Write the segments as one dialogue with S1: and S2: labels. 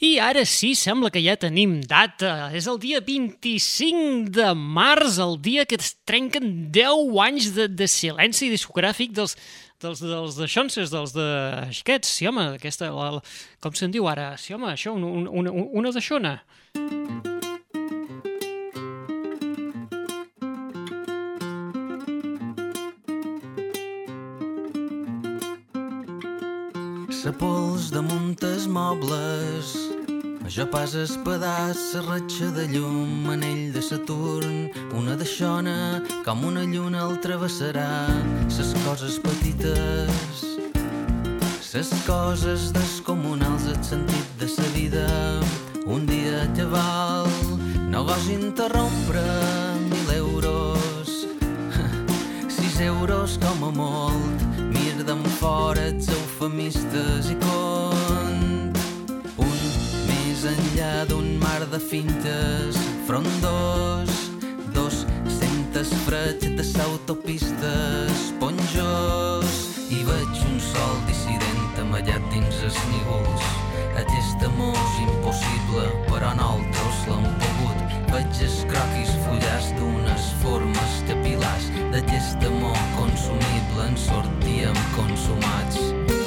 S1: I ara sí, sembla que ja tenim data. És el dia 25 de març, el dia que es trenquen 10 anys de, de silenci discogràfic dels, dels, dels de Xonses, dels de Aquests. Sí, home, aquesta, la, la, com se'n diu ara? Sí, home, això, un, un, una, de Xona.
S2: Sa pols damunt els mobles jo pas pedaç, sa ratxa de llum, anell de Saturn, una de xona, com una lluna el travessarà, ses coses petites, ses coses descomunals, el sentit de sa vida, un dia te val, no gos interrompre, mil euros, sis euros com a molt, d'en fora els eufemistes i cont, un més enllà d'un mar de fintes, frondós, dos centes freig de s'autopistes, esponjós, i veig un sol dissident amallat dins els nígols. Aquest amor és impossible, però nosaltres l'hem pogut. Veig els croquis fullars d'unes formes d'aquest amor consumible en sortíem consumats.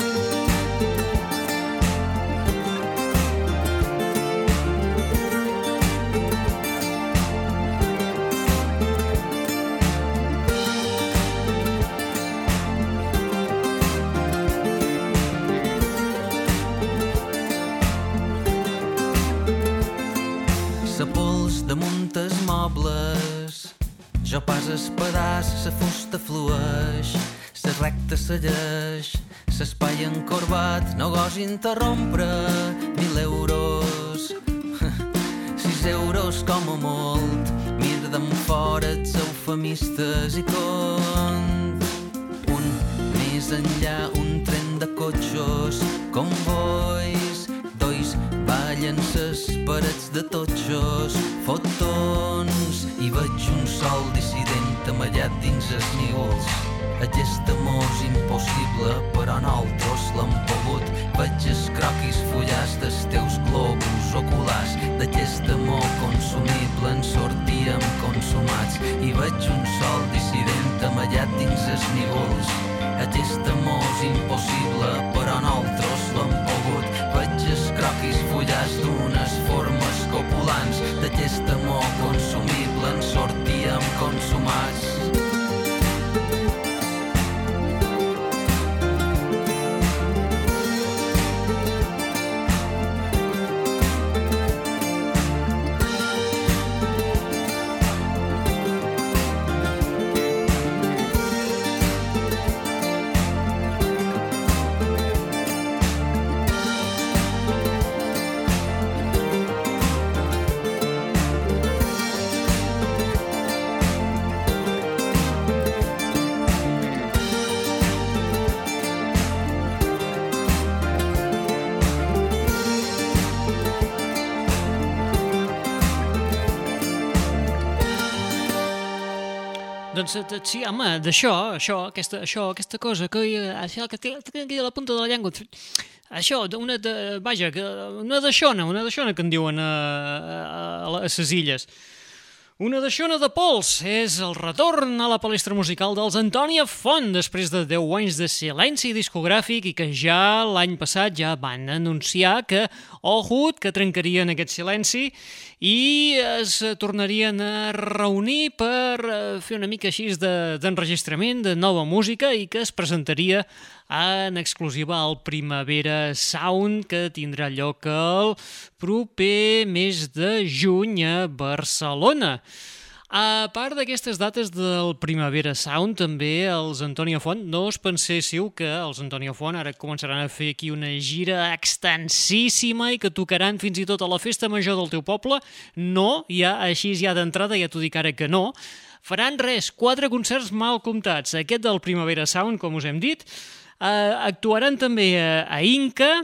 S2: Jo pas es pedaç, sa fusta flueix, sa recta segueix, l'espai encorbat, no gos interrompre, mil euros, sis euros com a molt, mir d'en fora els eufemistes i cont, un més enllà, un tren de cotxos, convois, ballen ses parets de totxos, fotons, i veig un sol dissident amallat dins els nígols. Aquest amor és impossible, però nosaltres l'hem pogut. Veig els croquis fullars dels teus globus oculars. D'aquest amor consumible en sortíem consumats. I veig un sol dissident amallat dins els nígols. Aquest amor és impossible, però nosaltres l'hem fullars d'unes formes copulants. D'aquest amor consumible en sortíem consumats.
S1: Sí, home, d'això, això, aquesta, això, aquesta cosa, que, eh, això, que té, aquí a la punta de la llengua, això, una de, vaja, una d'aixona, una d'aixona que en diuen a, a, a, a les illes. Una deixona de pols és el retorn a la palestra musical dels Antònia Font després de 10 anys de silenci discogràfic i que ja l'any passat ja van anunciar que, ohut, que trencarien aquest silenci i es tornarien a reunir per eh, fer una mica així d'enregistrament de, de nova música i que es presentaria en exclusiva al Primavera Sound que tindrà lloc el proper mes de juny a Barcelona. A part d'aquestes dates del Primavera Sound, també els Antonio Font, no us penséssiu que els Antonio Font ara començaran a fer aquí una gira extensíssima i que tocaran fins i tot a la festa major del teu poble. No, ja així ja d'entrada ja t'ho dic ara que no. Faran res, quatre concerts mal comptats. Aquest del Primavera Sound, com us hem dit, Uh, actuaran també a, a Inca,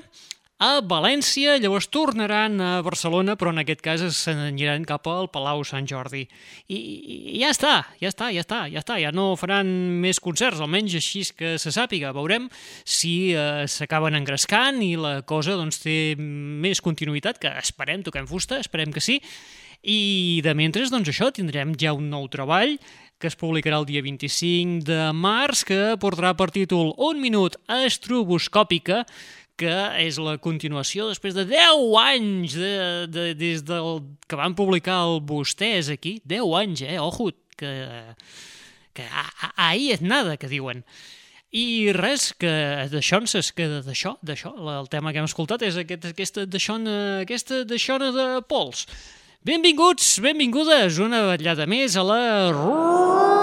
S1: a València, llavors tornaran a Barcelona, però en aquest cas se n'aniran cap al Palau Sant Jordi. I, I ja està, ja està, ja està, ja està, ja no faran més concerts, almenys així que se sàpiga. Veurem si eh, s'acaben engrescant i la cosa doncs, té més continuïtat, que esperem, toquem fusta, esperem que sí, i de mentre, doncs això, tindrem ja un nou treball que es publicarà el dia 25 de març, que portarà per títol Un minut estroboscòpica, que és la continuació després de 10 anys de, de, des del que van publicar el Vostès aquí. 10 anys, eh? Ojo, que, que ahir és nada, que diuen. I res, que d'això, que d'això, d'això, el tema que hem escoltat és aquest, aquesta d'aixona, aquesta d'aixona de pols. Benvinguts, benvingudes, una vetllada més a la...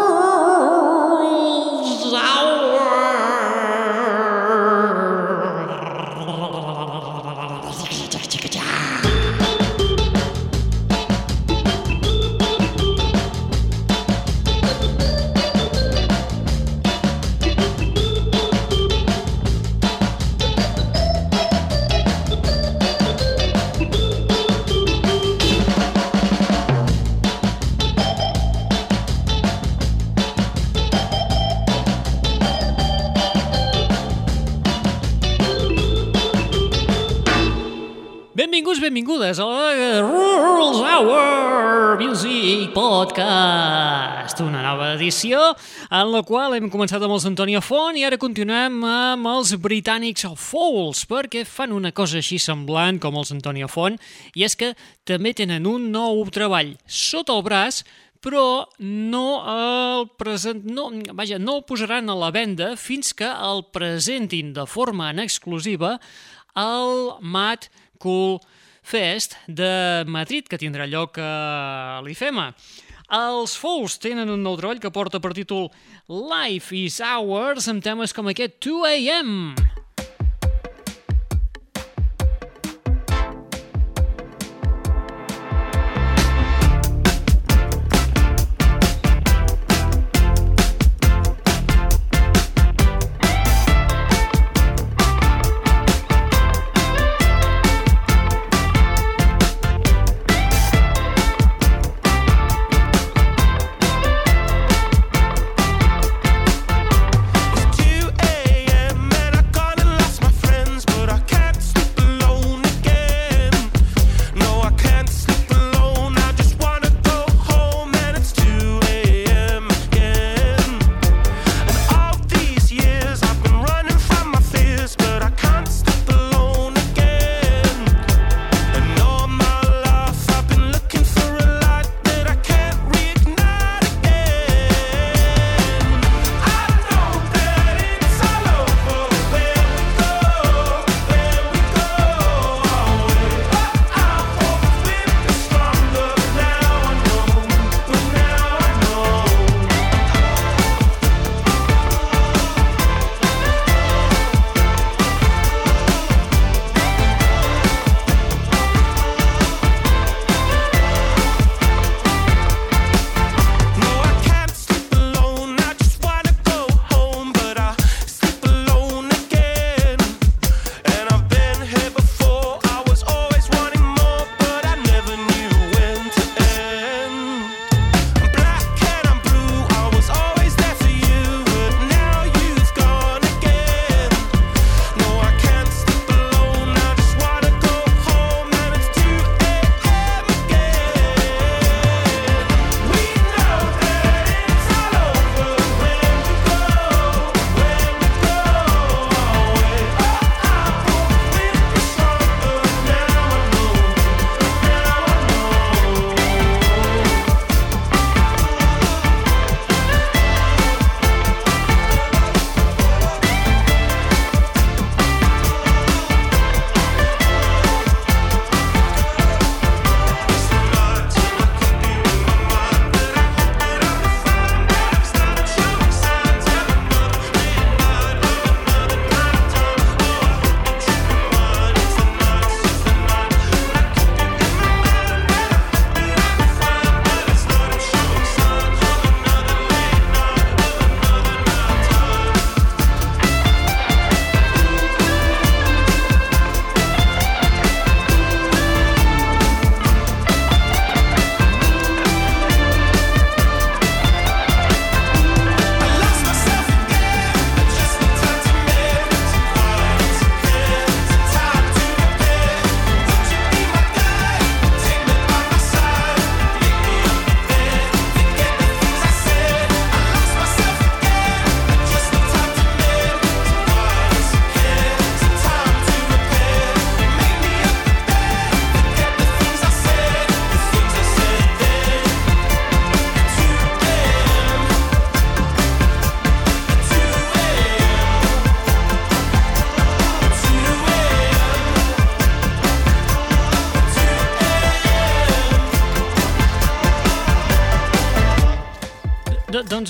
S1: benvingudes a la Rules Hour Music Podcast, una nova edició en la qual hem començat amb els Antonia Font i ara continuem amb els britànics Fouls, perquè fan una cosa així semblant com els Antonia Font, i és que també tenen un nou treball sota el braç però no el, present, no, vaja, no el posaran a la venda fins que el presentin de forma en exclusiva al Matt Cool Fest de Madrid, que tindrà lloc a l'IFEMA. Els Fous tenen un nou treball que porta per títol Life is Ours, amb temes com aquest 2 AM.
S3: It's 2 a.m.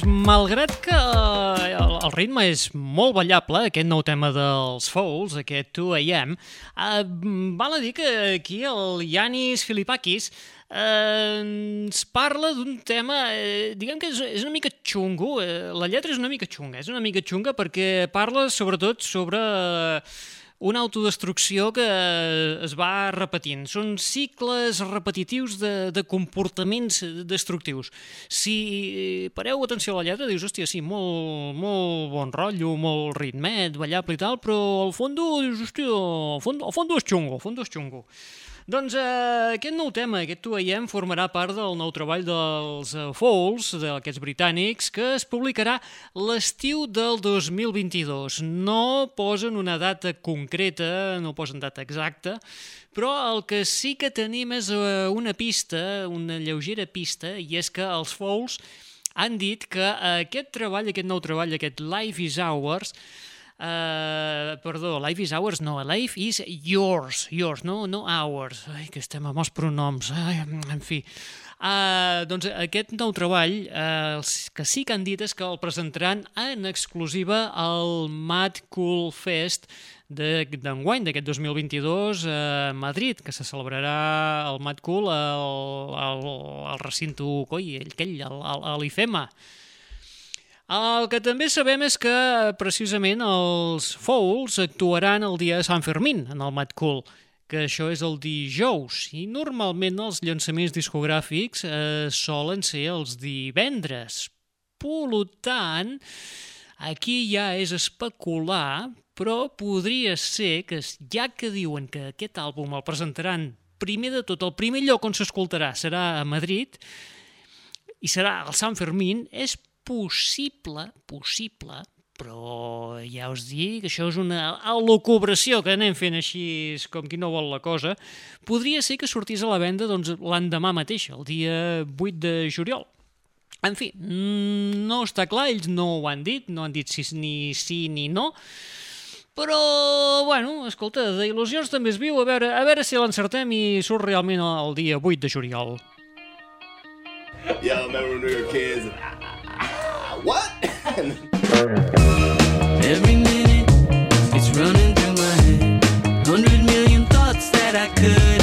S1: malgrat que eh, el, el ritme és molt ballable, aquest nou tema dels Fouls, aquest 2AM, eh, val a dir que aquí el Yanis Filipakis eh, ens parla d'un tema, eh, diguem que és, és una mica xungo, eh, la lletra és una mica xunga, és una mica xunga perquè parla sobretot sobre... Eh, una autodestrucció que es va repetint. Són cicles repetitius de, de comportaments destructius. Si pareu atenció a la lletra, dius, hòstia, sí, molt, molt bon rotllo, molt ritmet, ballable i tal, però al fons dius, hòstia, al fons, al és xungo, al fons és xungo. Doncs eh, aquest nou tema, aquest Tu veiem, formarà part del nou treball dels uh, Falls, d'aquests britànics, que es publicarà l'estiu del 2022. No posen una data concreta, no posen data exacta, però el que sí que tenim és uh, una pista, una lleugera pista, i és que els Falls han dit que aquest treball, aquest nou treball, aquest Life is Ours, Uh, perdó, life is ours, no, life is yours, yours, no, no ours. Ai, que estem amb els pronoms, ai, en fi. Uh, doncs aquest nou treball, uh, que sí que han dit és que el presentaran en exclusiva al Mad Cool Fest d'enguany, d'aquest 2022 a Madrid, que se celebrarà el Mad Cool al, al, al recinto, coi, aquell, a l'IFEMA. El que també sabem és que precisament els Fouls actuaran el dia de Sant Fermín en el Mad Cool, que això és el dijous, i normalment els llançaments discogràfics eh, solen ser els divendres. Per tant, aquí ja és especular, però podria ser que, ja que diuen que aquest àlbum el presentaran primer de tot, el primer lloc on s'escoltarà serà a Madrid, i serà el Sant Fermín, és possible, possible, però ja us dic això és una al·locubració que anem fent així com qui no vol la cosa, podria ser que sortís a la venda doncs, l'endemà mateix, el dia 8 de juliol. En fi, no està clar, ells no ho han dit, no han dit si, ni sí ni no, però, bueno, escolta, d'il·lusions també es viu, a veure, a veure si l'encertem i surt realment el dia 8 de juliol. Yeah, remember when we were kids? What? Every minute it's running through my head. Hundred million thoughts that I could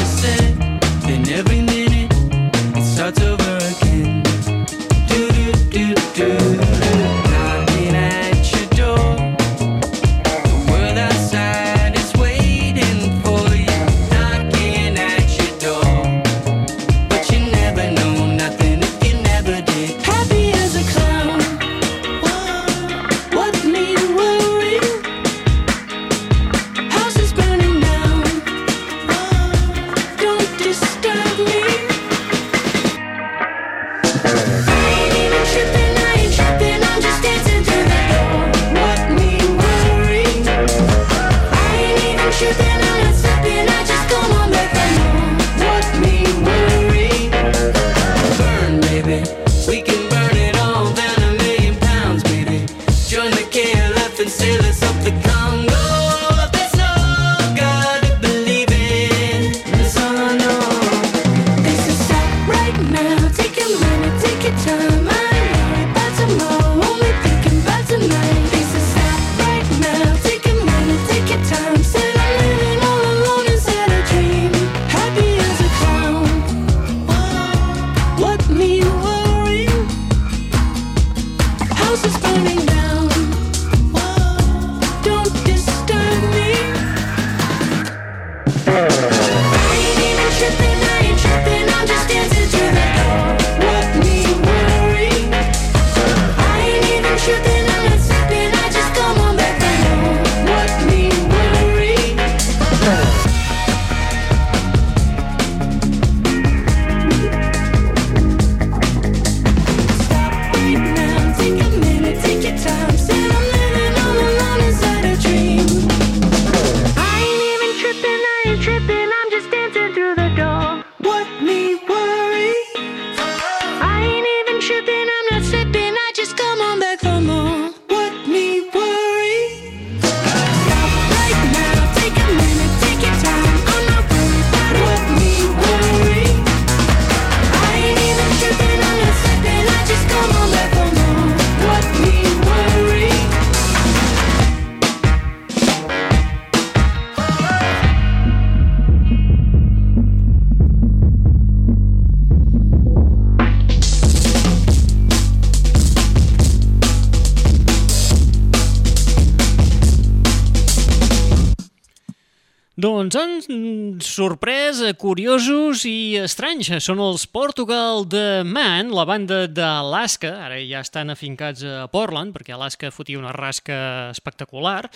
S1: curiosos i estranys. Són els Portugal The Man, la banda d'Alaska, ara ja estan afincats a Portland, perquè Alaska fotia una rasca espectacular,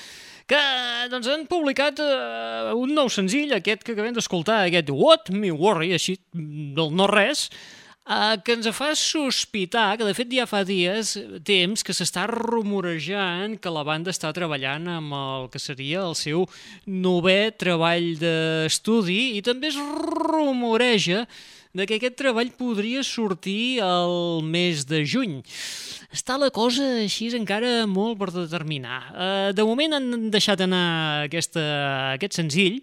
S1: que doncs, han publicat uh, un nou senzill, aquest que acabem d'escoltar, aquest What Me Worry, així del no-res, Uh, que ens fa sospitar que, de fet, ja fa dies, temps, que s'està rumorejant que la banda està treballant amb el que seria el seu novè treball d'estudi i també es rumoreja de que aquest treball podria sortir el mes de juny. Està la cosa així encara molt per determinar. Uh, de moment han deixat anar aquesta, aquest senzill,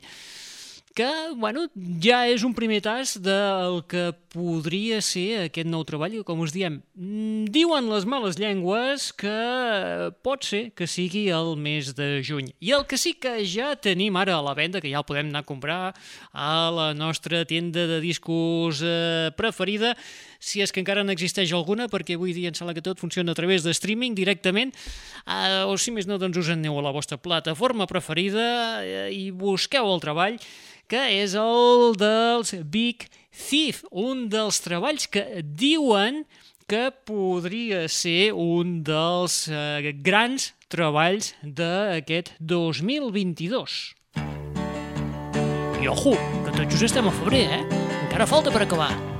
S1: que bueno, ja és un primer tas del que podria ser aquest nou treball, com us diem, mm, diuen les males llengües que pot ser que sigui el mes de juny. I el que sí que ja tenim ara a la venda, que ja el podem anar a comprar a la nostra tenda de discos eh, preferida, si és que encara n'existeix alguna, perquè avui dia em sembla que tot funciona a través de streaming directament, eh, o si més no, doncs us aneu a la vostra plataforma preferida eh, i busqueu el treball que és el dels Big Thief, un dels treballs que diuen que podria ser un dels eh, grans treballs d'aquest 2022. I ojo, que tot just estem a febrer, eh? Encara falta per acabar.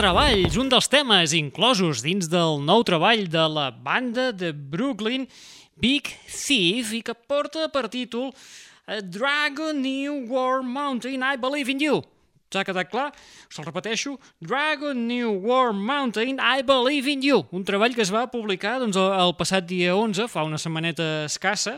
S1: Treballs, un dels temes inclosos dins del nou treball de la banda de Brooklyn, Big Thief, i que porta per títol A Dragon New War Mountain, I Believe in You. S'ha quedat clar? Se'l repeteixo. Dragon New War Mountain, I Believe in You. Un treball que es va publicar doncs, el passat dia 11, fa una setmaneta escassa,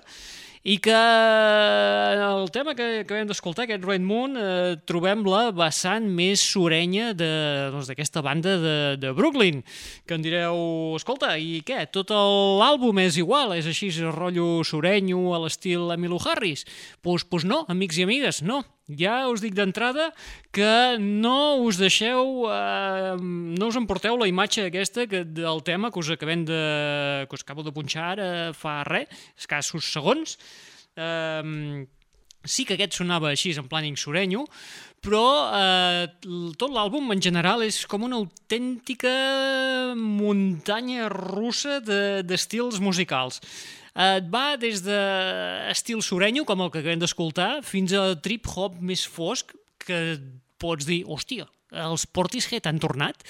S1: i que el tema que acabem d'escoltar, aquest Red Moon, eh, trobem la vessant més surenya doncs, d'aquesta doncs, banda de, de Brooklyn, que em direu, escolta, i què, tot l'àlbum és igual, és així, és rotllo surenyo a l'estil Emilu Harris? Doncs pues, pues no, amics i amigues, no, ja us dic d'entrada que no us deixeu, eh, no us emporteu la imatge aquesta que, del tema que us acabem de, que us acabo de punxar ara fa res, escassos segons. Eh, sí que aquest sonava així, en plan insurenyo, però eh, tot l'àlbum en general és com una autèntica muntanya russa d'estils de, musicals. Et va des de estil com el que acabem d'escoltar, fins a trip-hop més fosc, que pots dir, hòstia, els Portishead han tornat?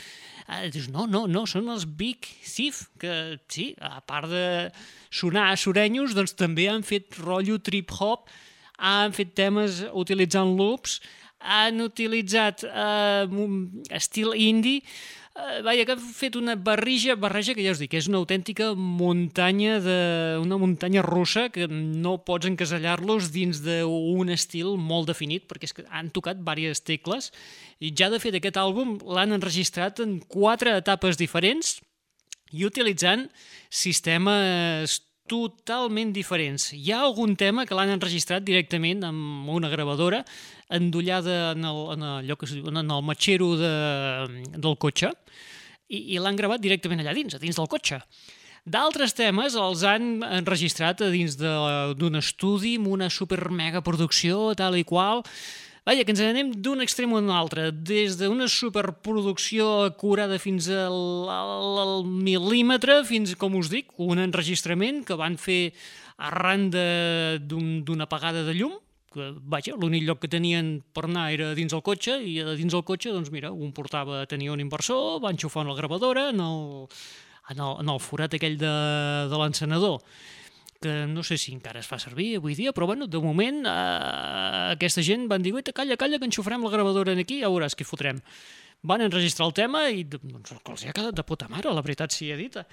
S1: Eh, dius, no, no, no, són els Big Thief, que sí, a part de sonar surenyos, doncs també han fet rotllo trip-hop, han fet temes utilitzant loops, han utilitzat eh, estil indie, eh, vaja, que han fet una barrija, barreja que ja us dic, és una autèntica muntanya de, una muntanya russa que no pots encasellar-los dins d'un estil molt definit, perquè és que han tocat diverses tecles, i ja de fet aquest àlbum l'han enregistrat en quatre etapes diferents i utilitzant sistemes totalment diferents. Hi ha algun tema que l'han enregistrat directament amb una gravadora endollada en el, en allò que diu, en el matxero de, del cotxe i, i l'han gravat directament allà dins, a dins del cotxe. D'altres temes els han enregistrat a dins d'un estudi amb una super mega producció, tal i qual, Vaja, que ens anem d'un extrem a un altre, des d'una superproducció acurada fins al, al, al mil·límetre, fins, com us dic, un enregistrament que van fer arran d'una un, apagada de llum, que, vaja, l'únic lloc que tenien per anar era dins el cotxe, i a dins el cotxe, doncs mira, un portava, tenia un inversor, va enxufar una gravadora en el, en el, en el forat aquell de, de l'encenedor que no sé si encara es fa servir avui dia, però bueno, de moment eh, aquesta gent van dir, calla, calla, que enxufrem la gravadora aquí, ja veuràs què fotrem. Van enregistrar el tema i doncs, els ha quedat de puta mare, la veritat sigui dita.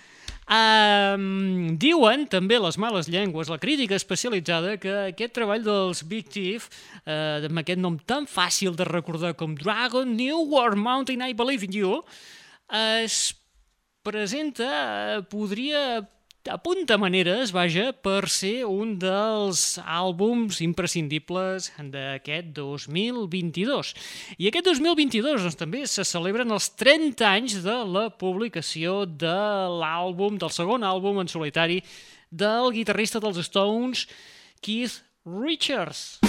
S1: Um, diuen també les males llengües, la crítica especialitzada, que aquest treball dels Big Thief, eh, amb aquest nom tan fàcil de recordar com Dragon New War Mountain I Believe in You, es presenta, eh, podria apunta maneres, vaja, per ser un dels àlbums imprescindibles d'aquest 2022. I aquest 2022 doncs, també se celebren els 30 anys de la publicació de l'àlbum, del segon àlbum en solitari del guitarrista dels Stones, Keith Richards.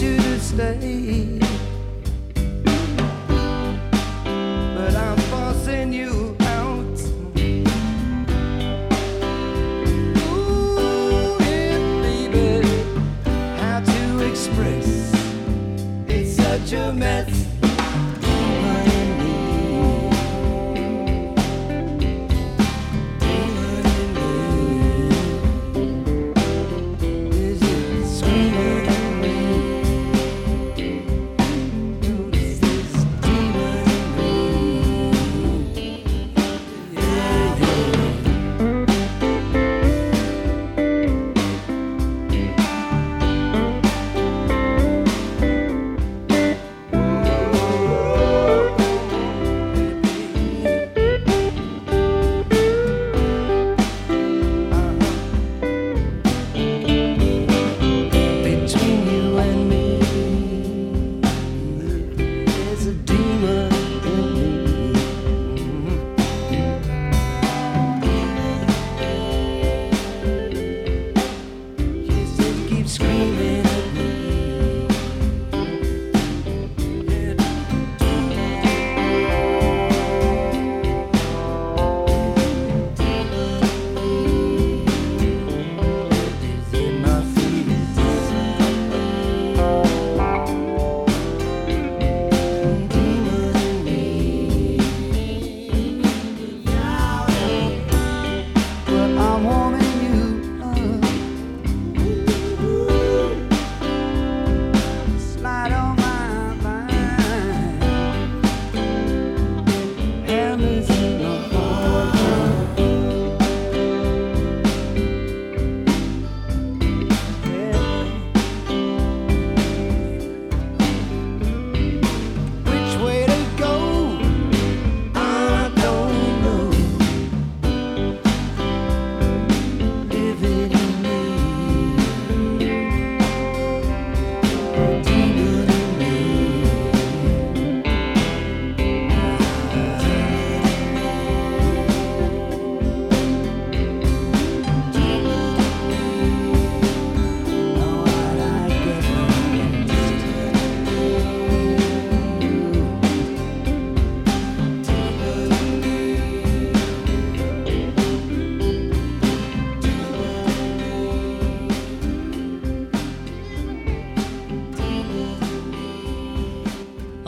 S1: How to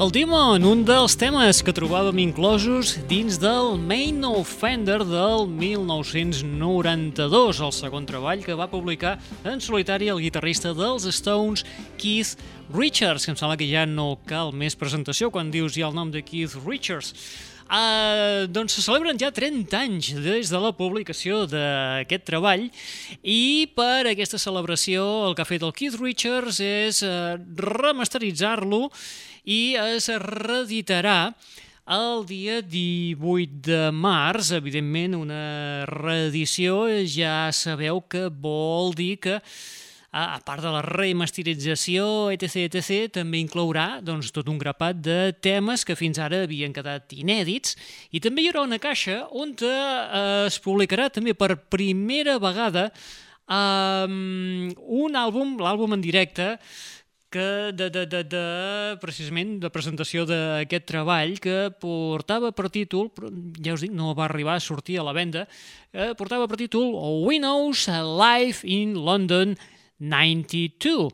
S1: El Demon, un dels temes que trobàvem inclosos dins del Main Offender del 1992, el segon treball que va publicar en solitari el guitarrista dels Stones, Keith Richards, que em sembla que ja no cal més presentació quan dius ja el nom de Keith Richards. Uh, doncs se celebren ja 30 anys des de la publicació d'aquest treball i per aquesta celebració el que ha fet el Keith Richards és uh, remasteritzar-lo i es reeditarà el dia 18 de març, evidentment una reedició ja sabeu que vol dir que a, part de la remasterització, etc, etc, també inclourà doncs, tot un grapat de temes que fins ara havien quedat inèdits. I també hi haurà una caixa on eh, es publicarà també per primera vegada um, un àlbum, l'àlbum en directe, que de, de, de, de, precisament de presentació d'aquest treball que portava per títol, ja us dic, no va arribar a sortir a la venda, eh, portava per títol Winos Live in London 92.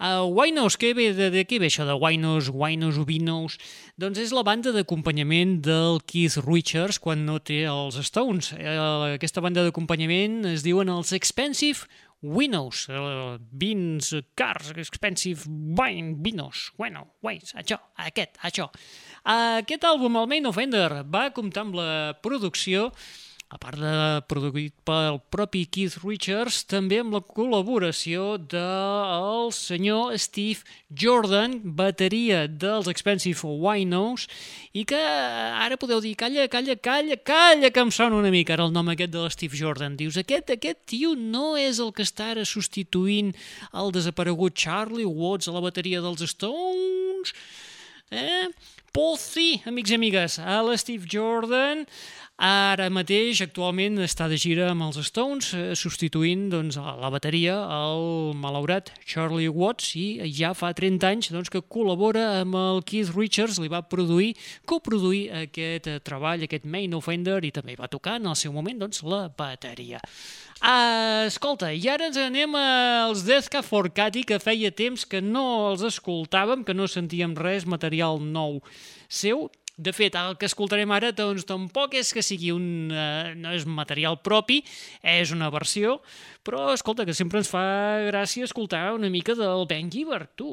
S1: Uh, Winos, què ve, de, de què ve això de Winos, Winos, Ubinos? Doncs és la banda d'acompanyament del Keith Richards quan no té els Stones. Uh, aquesta banda d'acompanyament es diuen els Expensive Winos, uh, vins, cars, expensive wine, vinos, bueno, wines, això, aquest, això. Aquest àlbum, el Main Offender, va comptar amb la producció a part de produït pel propi Keith Richards, també amb la col·laboració del senyor Steve Jordan, bateria dels Expensive Winos, i que ara podeu dir, calla, calla, calla, calla, que em sona una mica ara el nom aquest de l'Steve Jordan. Dius, aquest, aquest tio no és el que està ara substituint el desaparegut Charlie Watts a la bateria dels Stones? Eh? C, amics i amigues, a l'Steve Jordan, Ara mateix, actualment, està de gira amb els Stones, eh, substituint doncs, a la bateria el malaurat Charlie Watts i ja fa 30 anys doncs, que col·labora amb el Keith Richards, li va produir, coproduir aquest eh, treball, aquest Main Offender, i també va tocar en el seu moment doncs, la bateria. Uh, escolta, i ara ens anem als Death Cab for Cathy, que feia temps que no els escoltàvem, que no sentíem res material nou seu, de fet, el que escoltarem ara doncs, tampoc és que sigui un... Eh, no és material propi, és una versió, però escolta, que sempre ens fa gràcia escoltar una mica del Ben Giver, tu.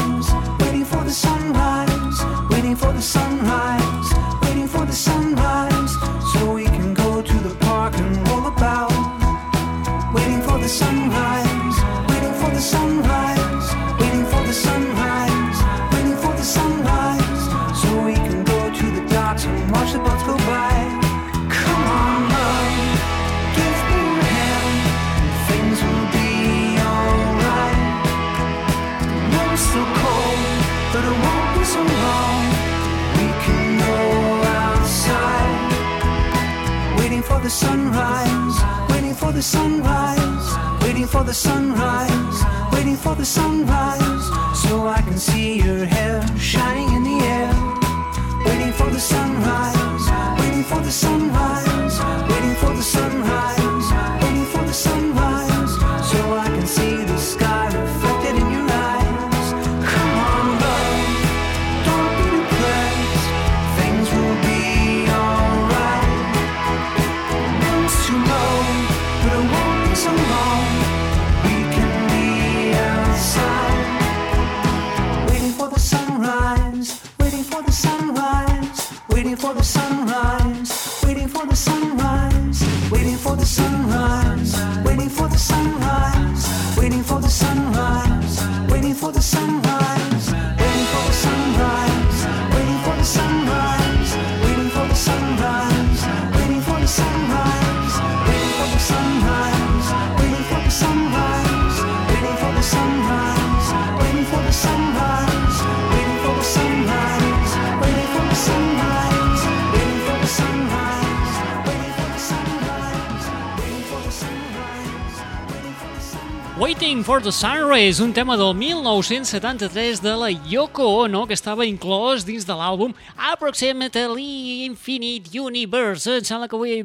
S4: sunrise, waiting for the sunrise, waiting for the sunrise, waiting for the sunrise, so I can see your hair shining in the air. Waiting for the sunrise, waiting for the sunrise, waiting for the sunrise, waiting for the sunrise, sunrise, waiting for the sunrise, waiting for the sunrise, waiting for the sunrise, Waiting for the Sunrise,
S1: un tema del 1973 de la Yoko Ono que estava inclòs dins de l'àlbum Approximately Infinite Universe. Em sembla que ho he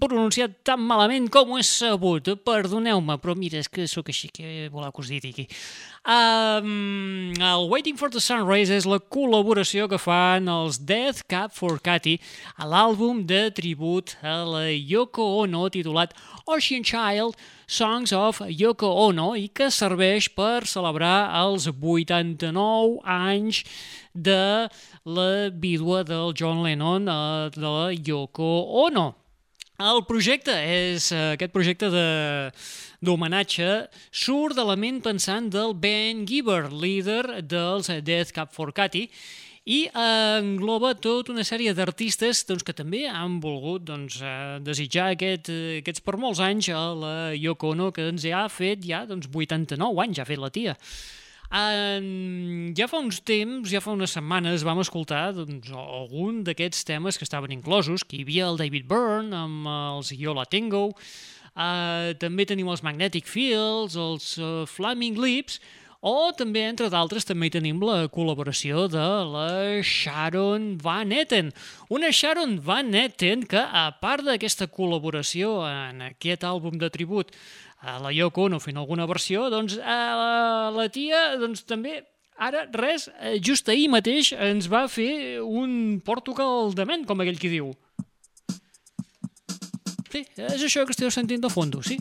S1: pronunciat tan malament com ho he sabut. Perdoneu-me, però mira, és que sóc així, que voleu que us digui. Um, el Waiting for the Sunrise és la col·laboració que fan els Death Cab for Cathy a l'àlbum de tribut a la Yoko Ono titulat Ocean Child Songs of Yoko Ono i que serveix per celebrar els 89 anys de la vídua del John Lennon, eh, de la Yoko Ono. El projecte és eh, aquest projecte de d'homenatge surt de la ment pensant del Ben Giver, líder dels Death Cab for Cathy, i eh, engloba tota una sèrie d'artistes doncs, que també han volgut doncs, eh, desitjar aquest, aquests per molts anys a la Yoko Ono, que ens ha fet ja doncs, 89 anys, ha fet la tia. Uh, ja fa uns temps, ja fa unes setmanes, vam escoltar doncs, algun d'aquests temes que estaven inclosos, que hi havia el David Byrne amb els Yo La Tengo, uh, també tenim els Magnetic Fields, els uh, Flaming Lips, o també, entre d'altres, també tenim la col·laboració de la Sharon Van Etten. Una Sharon Van Etten que, a part d'aquesta col·laboració en aquest àlbum de tribut a la Yoko Ono fent alguna versió, doncs a la, la tia doncs, també
S5: ara res, eh, just ahir mateix ens va fer un Portugal de ment, com aquell qui diu. Sí, és això que esteu sentint de fondo, sí.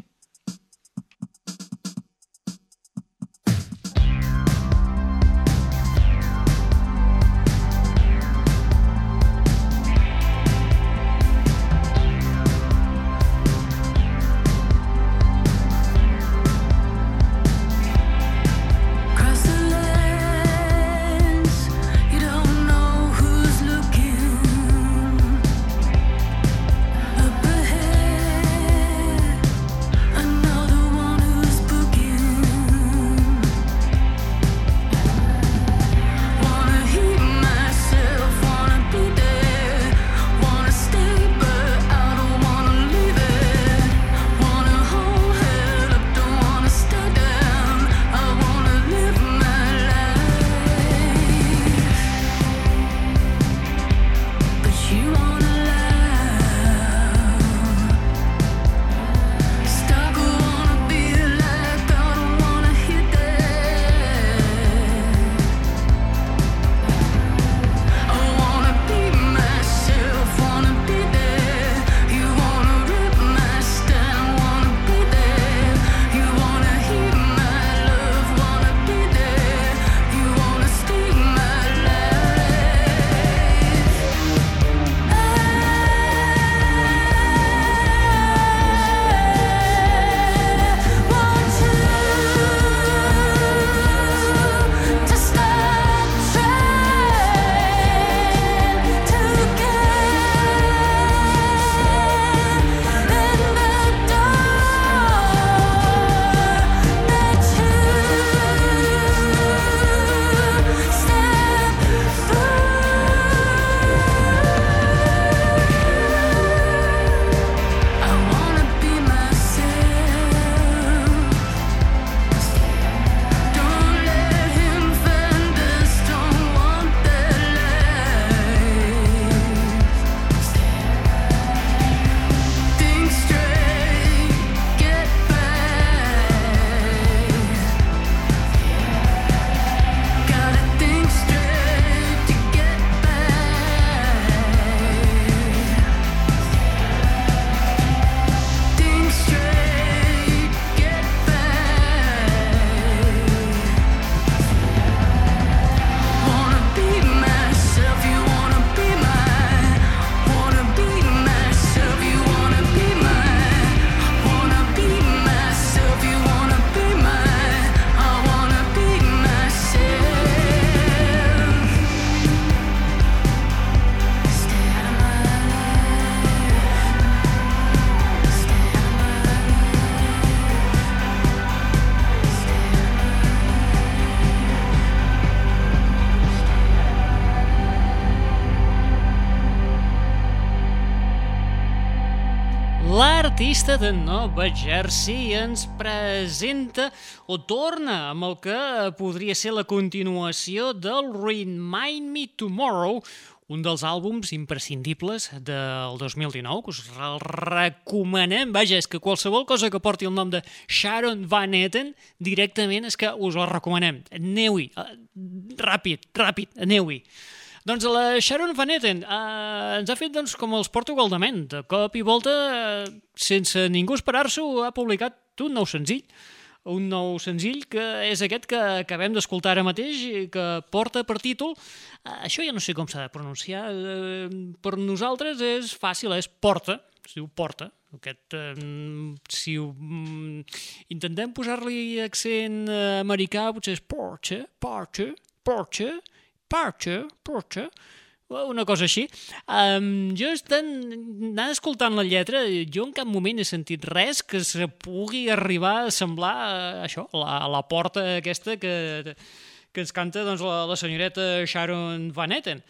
S5: L'artista de Nova Jersey ens presenta o torna amb el que podria ser la continuació del Remind Me Tomorrow, un dels àlbums imprescindibles del 2019, que us el recomanem. Vaja, és que qualsevol cosa que porti el nom de Sharon Van Etten, directament és que us el recomanem. Aneu-hi, eh, ràpid, ràpid, aneu-hi. Doncs la Sharon Van Etten eh, ens ha fet doncs, com els Portugal de ment. De cop i volta, eh, sense ningú esperar-s'ho, ha publicat un nou senzill. Un nou senzill que és aquest que acabem d'escoltar ara mateix i que porta per títol... Eh, això ja no sé com s'ha de pronunciar. Eh, per nosaltres és fàcil, és Porta. Es diu Porta. Aquest, eh, si ho, mm, intentem posar-li accent eh, americà, potser és Porta, Porta, Porta, Porta, Porta, una cosa així. Um, jo estant, anant escoltant la lletra, jo en cap moment he sentit res que se pugui arribar a semblar uh, això, la, la porta aquesta que, que ens canta doncs, la, la senyoreta Sharon Van Etten.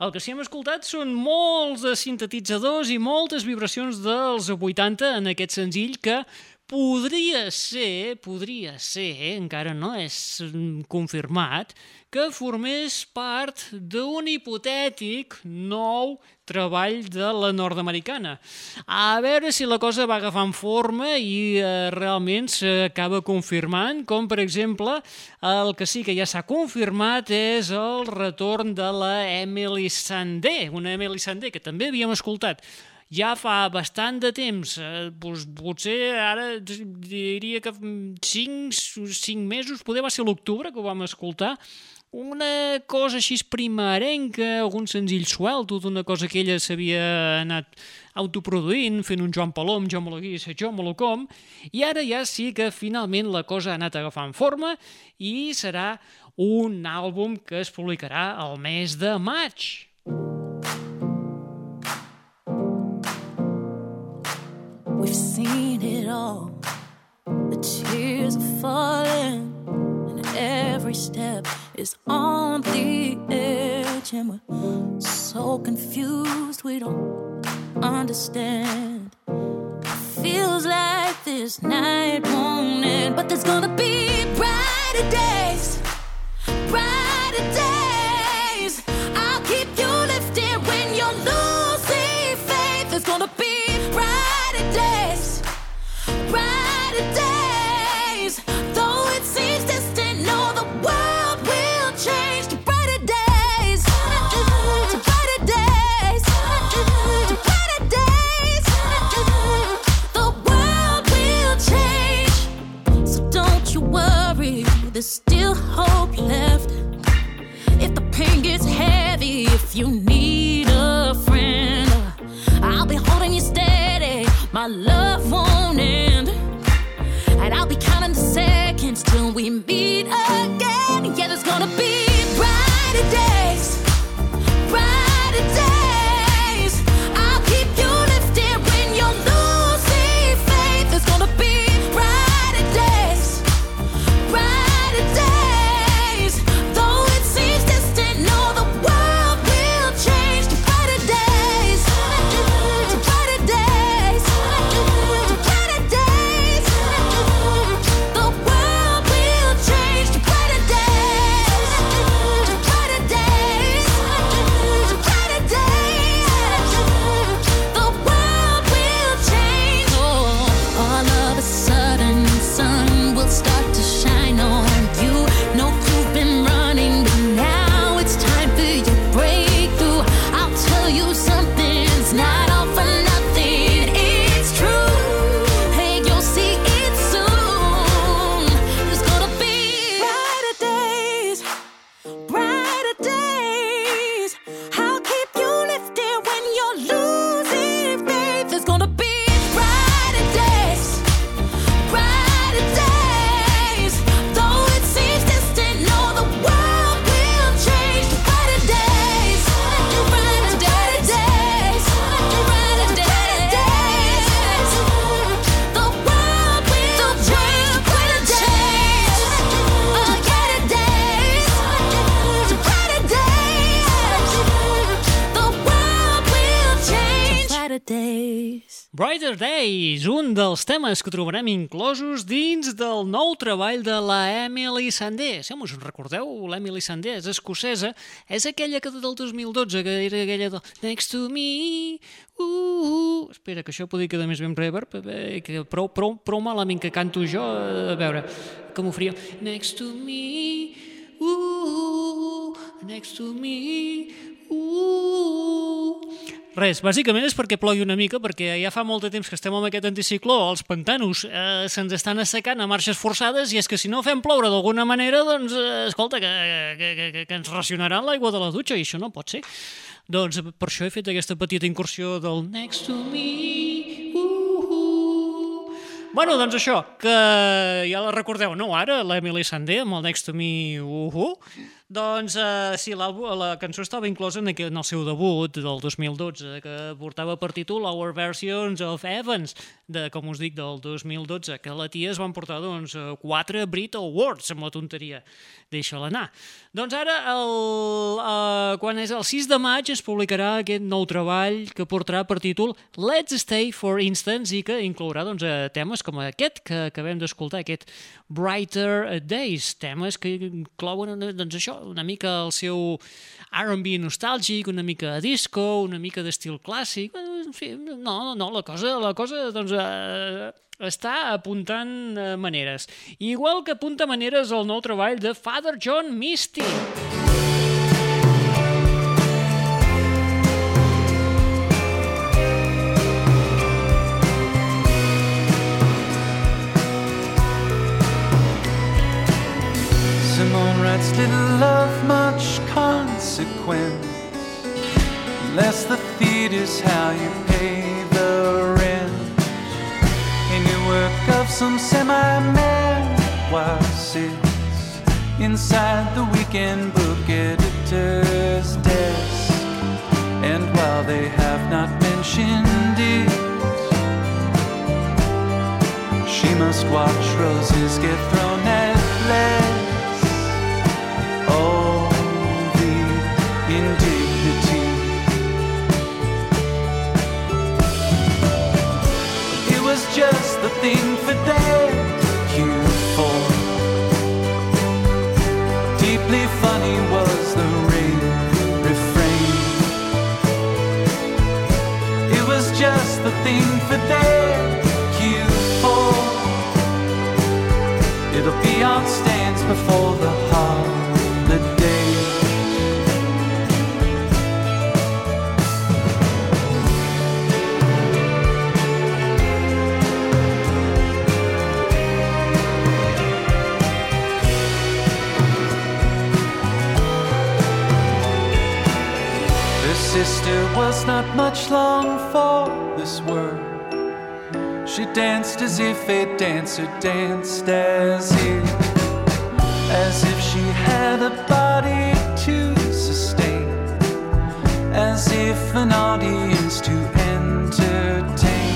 S5: El que sí hem escoltat són molts de sintetitzadors i moltes vibracions dels 80 en aquest senzill que
S1: podria ser, podria ser, encara no és confirmat, que formés part d'un hipotètic nou treball de la nord-americana. A veure si la cosa va agafant forma i eh, realment s'acaba confirmant, com per exemple el que sí que ja s'ha confirmat és el retorn de la Emily Sandé, una Emily Sandé que també havíem escoltat ja fa bastant de temps, eh, doncs, potser ara diria que 5, 5 mesos, poder va ser l'octubre que ho vam escoltar, una cosa així primerenca, algun senzill suelto d'una cosa que ella s'havia anat autoproduint, fent un Joan Palom, jo me lo guis, jo me lo com, i ara ja sí que finalment la cosa ha anat agafant forma i serà un àlbum que es publicarà al mes de maig.
S5: We've seen it all. The tears are falling, and every step is on the edge. And we're so confused, we don't understand. It Feels like this night won't end, but there's gonna be brighter days, brighter days. There's still hope left. If the pain gets heavy, if you need a friend, I'll be holding you steady. My love Days,
S1: un dels temes que trobarem inclosos dins del nou treball de la Emily Sandé. Si us recordeu, l'Emily és escocesa, és aquella que del 2012, que era aquella de Next to me, uh, uh. Espera, que això podria quedar més ben reverb, eh, que prou, prou, prou malament que canto jo, a veure, com ho faria. Next to me, uh, next to me, uh. Res, bàsicament és perquè plogui una mica, perquè ja fa molt de temps que estem amb aquest anticicló, els pantanos eh, se'ns estan assecant a marxes forçades i és que si no fem ploure d'alguna manera, doncs, eh, escolta, que, que, que, que ens racionaran l'aigua de la dutxa i això no pot ser. Doncs per això he fet aquesta petita incursió del Next to me, uh, uh. Bueno, doncs això, que ja la recordeu, no ara, l'Emily Sandé amb el Next to me, uh, uh. Doncs uh, sí, la cançó estava inclosa en, en el seu debut del 2012, que portava per títol Our Versions of Evans, de, com us dic, del 2012, que la tia es van portar doncs, eh, quatre Brit Awards amb la tonteria. Deixa-la anar. Doncs ara, el, uh, quan és el 6 de maig, es publicarà aquest nou treball que portarà per títol Let's Stay for Instance i que inclourà doncs, eh, temes com aquest que acabem d'escoltar, aquest Brighter Days, temes que inclouen eh, doncs, això, una mica el seu R&B nostàlgic, una mica de disco, una mica d'estil clàssic, en fi, no, no, la cosa, la cosa doncs, eh, està apuntant eh, maneres. Igual que apunta maneres el nou treball de Father John Misty.
S6: Simone writes little love, much consequence. Unless the theater's how you pay the rent. A new work of some semi-man while sits inside the weekend book editor's desk. And while they have not mentioned it, she must watch roses get thrown just the thing for their youthful. Deeply funny was the ring refrain. It was just the thing for their youthful. It'll be on stands before the was not much long for this world. She danced as if a dancer danced as if, as if she had a body to sustain, as if an audience to entertain.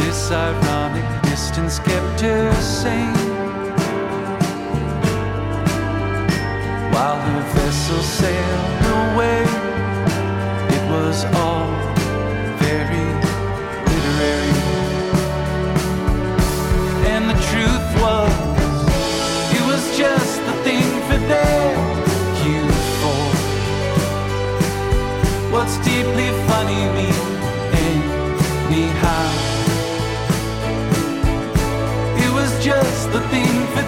S6: This ironic distance kept her sane. While her vessel sailed all very literary. And the truth was, it was just the thing for youthful. What's deeply funny? It was just the thing for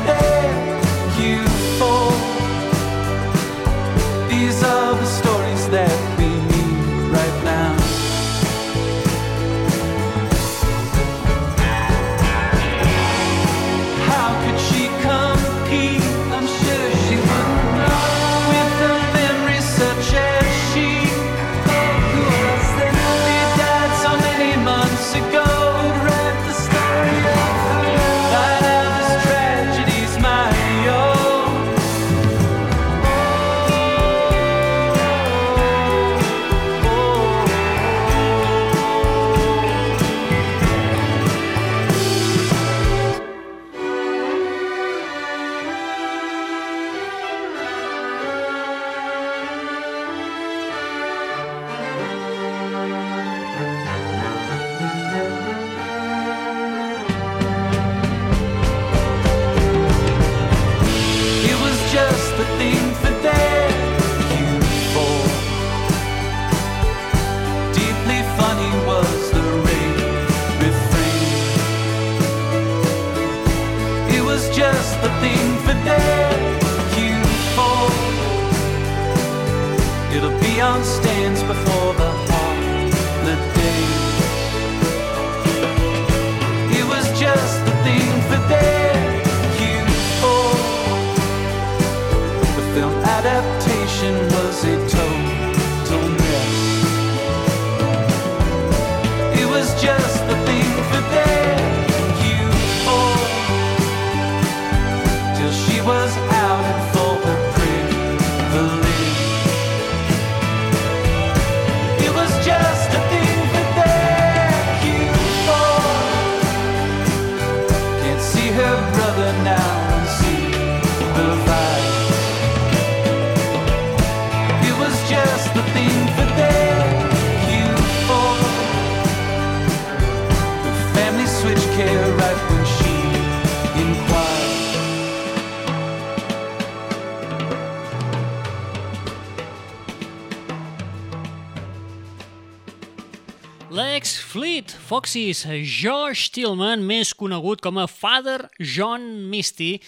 S1: Fleet Foxes, Josh Tillman, més conegut com a Father John Misty,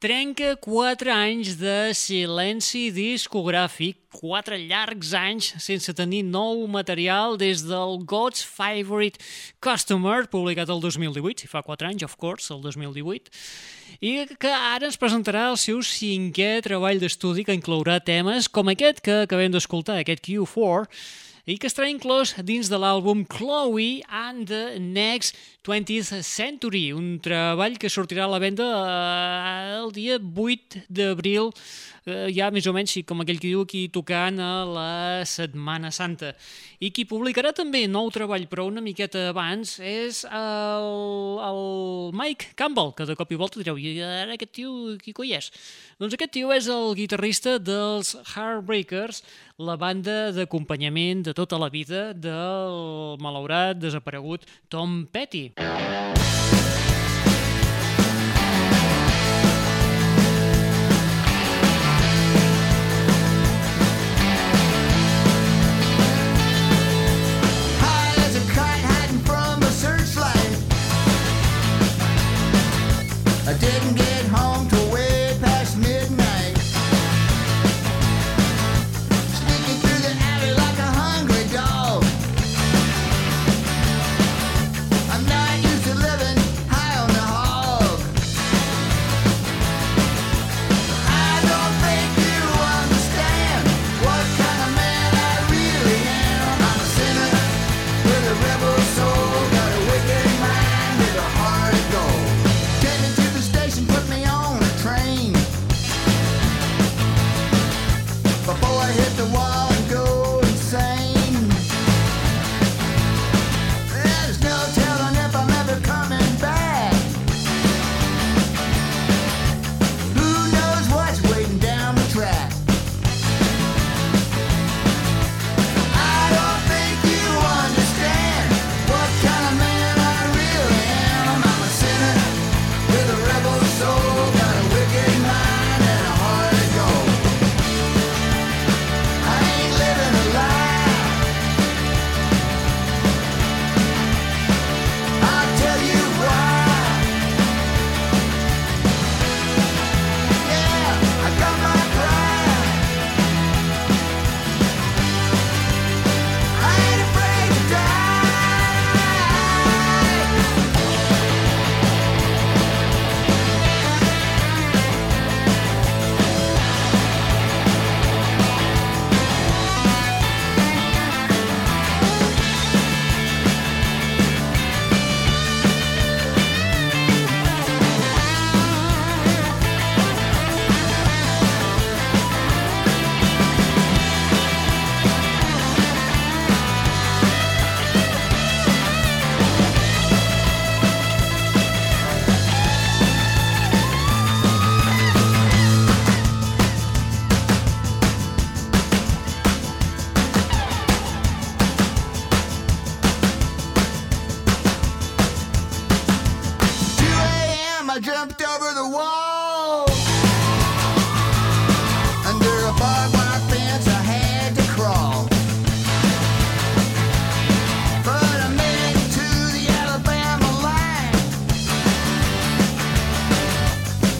S1: trenca 4 anys de silenci discogràfic, 4 llargs anys sense tenir nou material des del God's Favorite Customer, publicat el 2018, si fa 4 anys, of course, el 2018, i que ara ens presentarà el seu cinquè treball d'estudi que inclourà temes com aquest que acabem d'escoltar, aquest Q4, i que estarà inclòs dins de l'àlbum Chloe and the Next 20th Century, un treball que sortirà a la venda eh, el dia 8 d'abril, eh, ja més o menys, sí, com aquell que diu aquí, tocant a la Setmana Santa. I qui publicarà també nou treball, però una miqueta abans, és el, el Mike Campbell, que de cop i volta direu, i ara aquest tio, qui coi és? Doncs aquest tio és el guitarrista dels Heartbreakers, la banda d'acompanyament de tota la vida del malaurat, desaparegut Tom Petty.
S7: Thank you.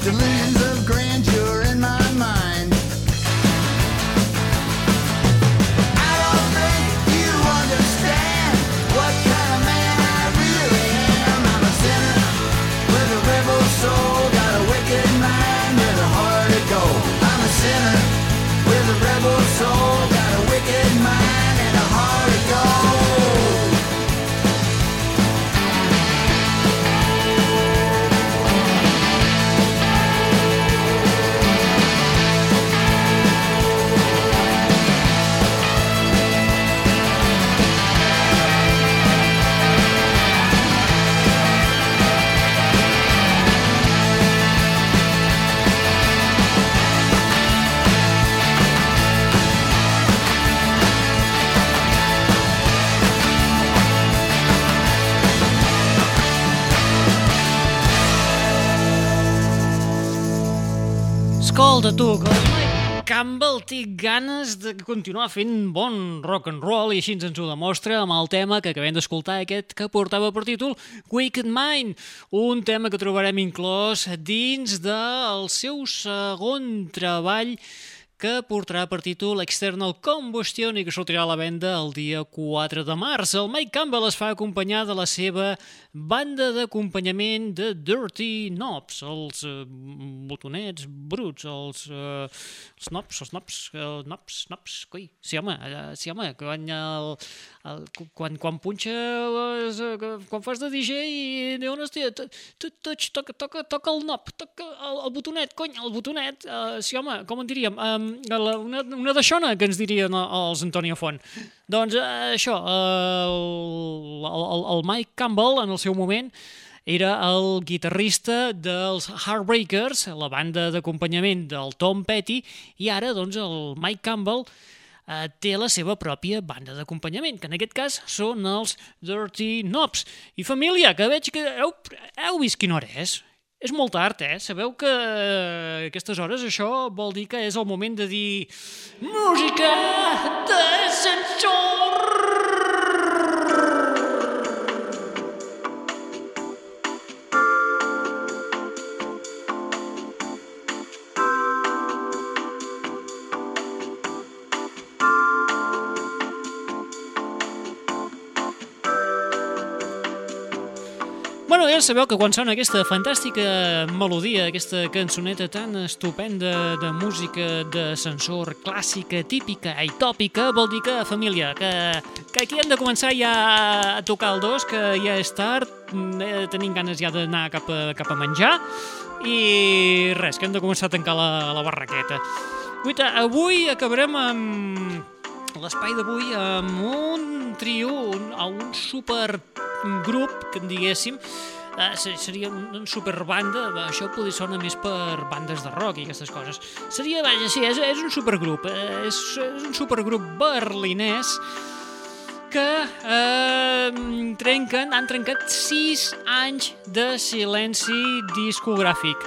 S7: to
S1: lose. Tu, que Campbell té ganes de continuar fent bon rock and roll i així ens ho demostra amb el tema que acabem d'escoltar, aquest que portava per títol Wicked Mind, un tema que trobarem inclòs dins del seu segon treball que portarà per títol External Combustion i que sortirà a la venda el dia 4 de març. El Mike Campbell es fa acompanyar de la seva banda d'acompanyament de Dirty Knobs, els eh, botonets bruts, els, eh, els knobs, els knobs, eh, knobs, knobs, coi, sí home, eh, sí home, quan, el, el, quan, quan punxa, les, eh, quan fas de DJ i diu, hòstia, tu, tu, toca, toca, toca el knob, toca el, el botonet, cony, el botonet, eh, sí home, com en diríem, um, la, una, una d'aixona que ens dirien els Antonio Font. Doncs eh, això, eh, el, el, el Mike Campbell en el seu moment era el guitarrista dels Heartbreakers, la banda d'acompanyament del Tom Petty, i ara doncs el Mike Campbell eh, té la seva pròpia banda d'acompanyament, que en aquest cas són els Dirty Knobs. I família, que veig que heu, heu vist quina hora és? És molt tard, eh? Sabeu que a aquestes hores això vol dir que és el moment de dir música d'ascensor! Bueno, ja sabeu que quan sona aquesta fantàstica melodia, aquesta cançoneta tan estupenda de música d'ascensor clàssica, típica i tòpica, vol dir que, família, que, que aquí hem de començar ja a tocar el dos, que ja és tard, eh, tenim ganes ja d'anar cap, a, cap a menjar, i res, que hem de començar a tancar la, la barraqueta. Guita, avui acabarem amb l'espai d'avui amb un trio, un, un supergrup, que en diguéssim, eh, se- seria un, un superbanda, això podria sonar més per bandes de rock i aquestes coses. Seria, vaja, sí, és, és un supergrup, eh, és, és un supergrup berlinès que eh, trenquen, han trencat 6 anys de silenci discogràfic.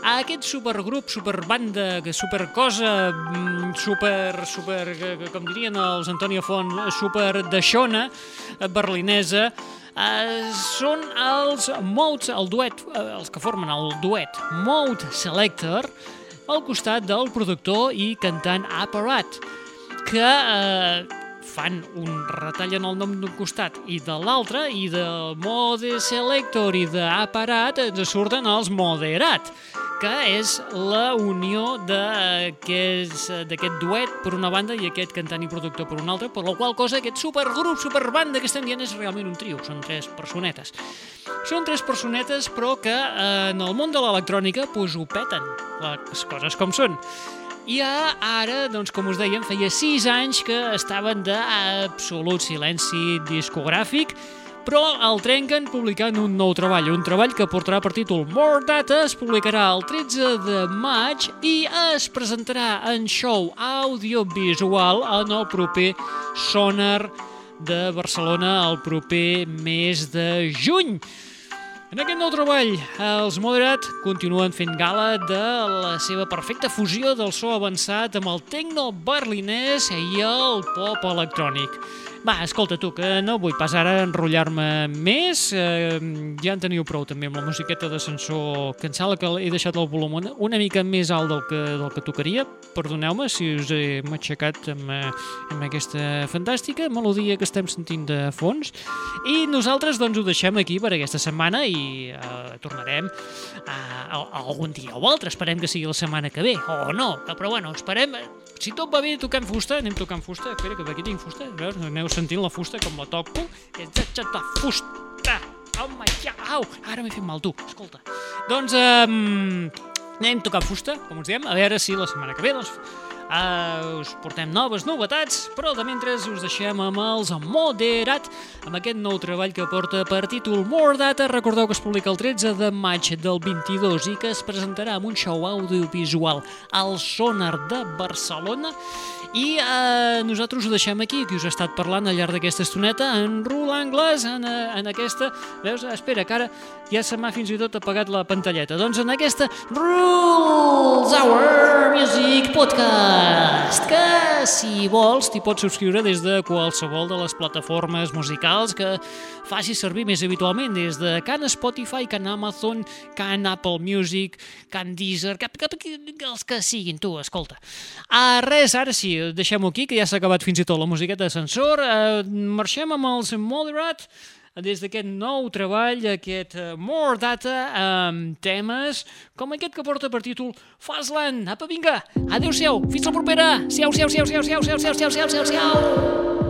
S1: Aquest supergrup, superbanda, supercosa, mm, super, super, com dirien els Antonio Font, super deixona eh, berlinesa, eh, són els Modes, el duet, eh, els que formen el duet Mode Selector, al costat del productor i cantant Apparat, que eh, fan un retall en el nom d'un costat i de l'altre, i de Mode Selector i d'Apparat ens surten els Moderat, que és la unió d'aquest duet per una banda i aquest cantant i productor per una altra, per la qual cosa aquest supergrup, superbanda que estem dient és realment un trio, són tres personetes. Són tres personetes, però que eh, en el món de l'electrònica pues, ho peten, les coses com són. I ara, doncs, com us dèiem, feia sis anys que estaven d'absolut silenci discogràfic, però el trenquen publicant un nou treball, un treball que portarà per títol More Data, es publicarà el 13 de maig i es presentarà en show audiovisual en el proper Sonar de Barcelona el proper mes de juny. En aquest nou treball, els Moderat continuen fent gala de la seva perfecta fusió del so avançat amb el techno berlinès i el pop electrònic. Va, escolta tu, que no vull pas ara enrotllar-me més. Eh, ja en teniu prou també amb la musiqueta d'ascensor, que em sembla que he deixat el volum una, una mica més alt del que, del que tocaria. Perdoneu-me si us he matxacat amb, eh, amb aquesta fantàstica melodia que estem sentint de fons. I nosaltres doncs ho deixem aquí per aquesta setmana i eh, tornarem a, a, a algun dia o altre. Esperem que sigui la setmana que ve, o no. Però bueno, esperem... Si tot va bé, toquem fusta, anem tocant fusta. Espera, que aquí tinc fusta. A veure, aneu sentint la fusta com la toco. És de xata fusta. Home, ja, au, ara m'he fet mal, tu. Escolta. Doncs, um, anem tocant fusta, com us diem, a veure si la setmana que ve, doncs, Uh, us portem noves novetats, però de mentre us deixem amb els Moderat, amb aquest nou treball que porta per títol More Data. Recordeu que es publica el 13 de maig del 22 i que es presentarà amb un show audiovisual al Sonar de Barcelona I eh, nosaltres ho deixem aquí, que us ha estat parlant al llarg d'aquesta estoneta, en rul anglès, en, eh, en aquesta... Veus? Espera, que ara ja se m'ha fins i tot apagat la pantalleta. Doncs en aquesta Rules Our Music Podcast, que si vols t'hi pots subscriure des de qualsevol de les plataformes musicals que facis servir més habitualment, des de Can Spotify, Can Amazon, Can Apple Music, Can Deezer, cap, cap, els que siguin, tu, escolta. Ah, res, ara sí, deixem-ho aquí, que ja s'ha acabat fins i tot la musiqueta d'ascensor. Eh, marxem amb els Moderat, des d'aquest nou treball, aquest uh, More Data, amb temes com aquest que porta per títol Fastland. Apa, vinga, adeu-siau, fins la propera. Siau, siau, siau, siau, siau, siau, siau, siau, siau, siau, siau.
S8: Collons,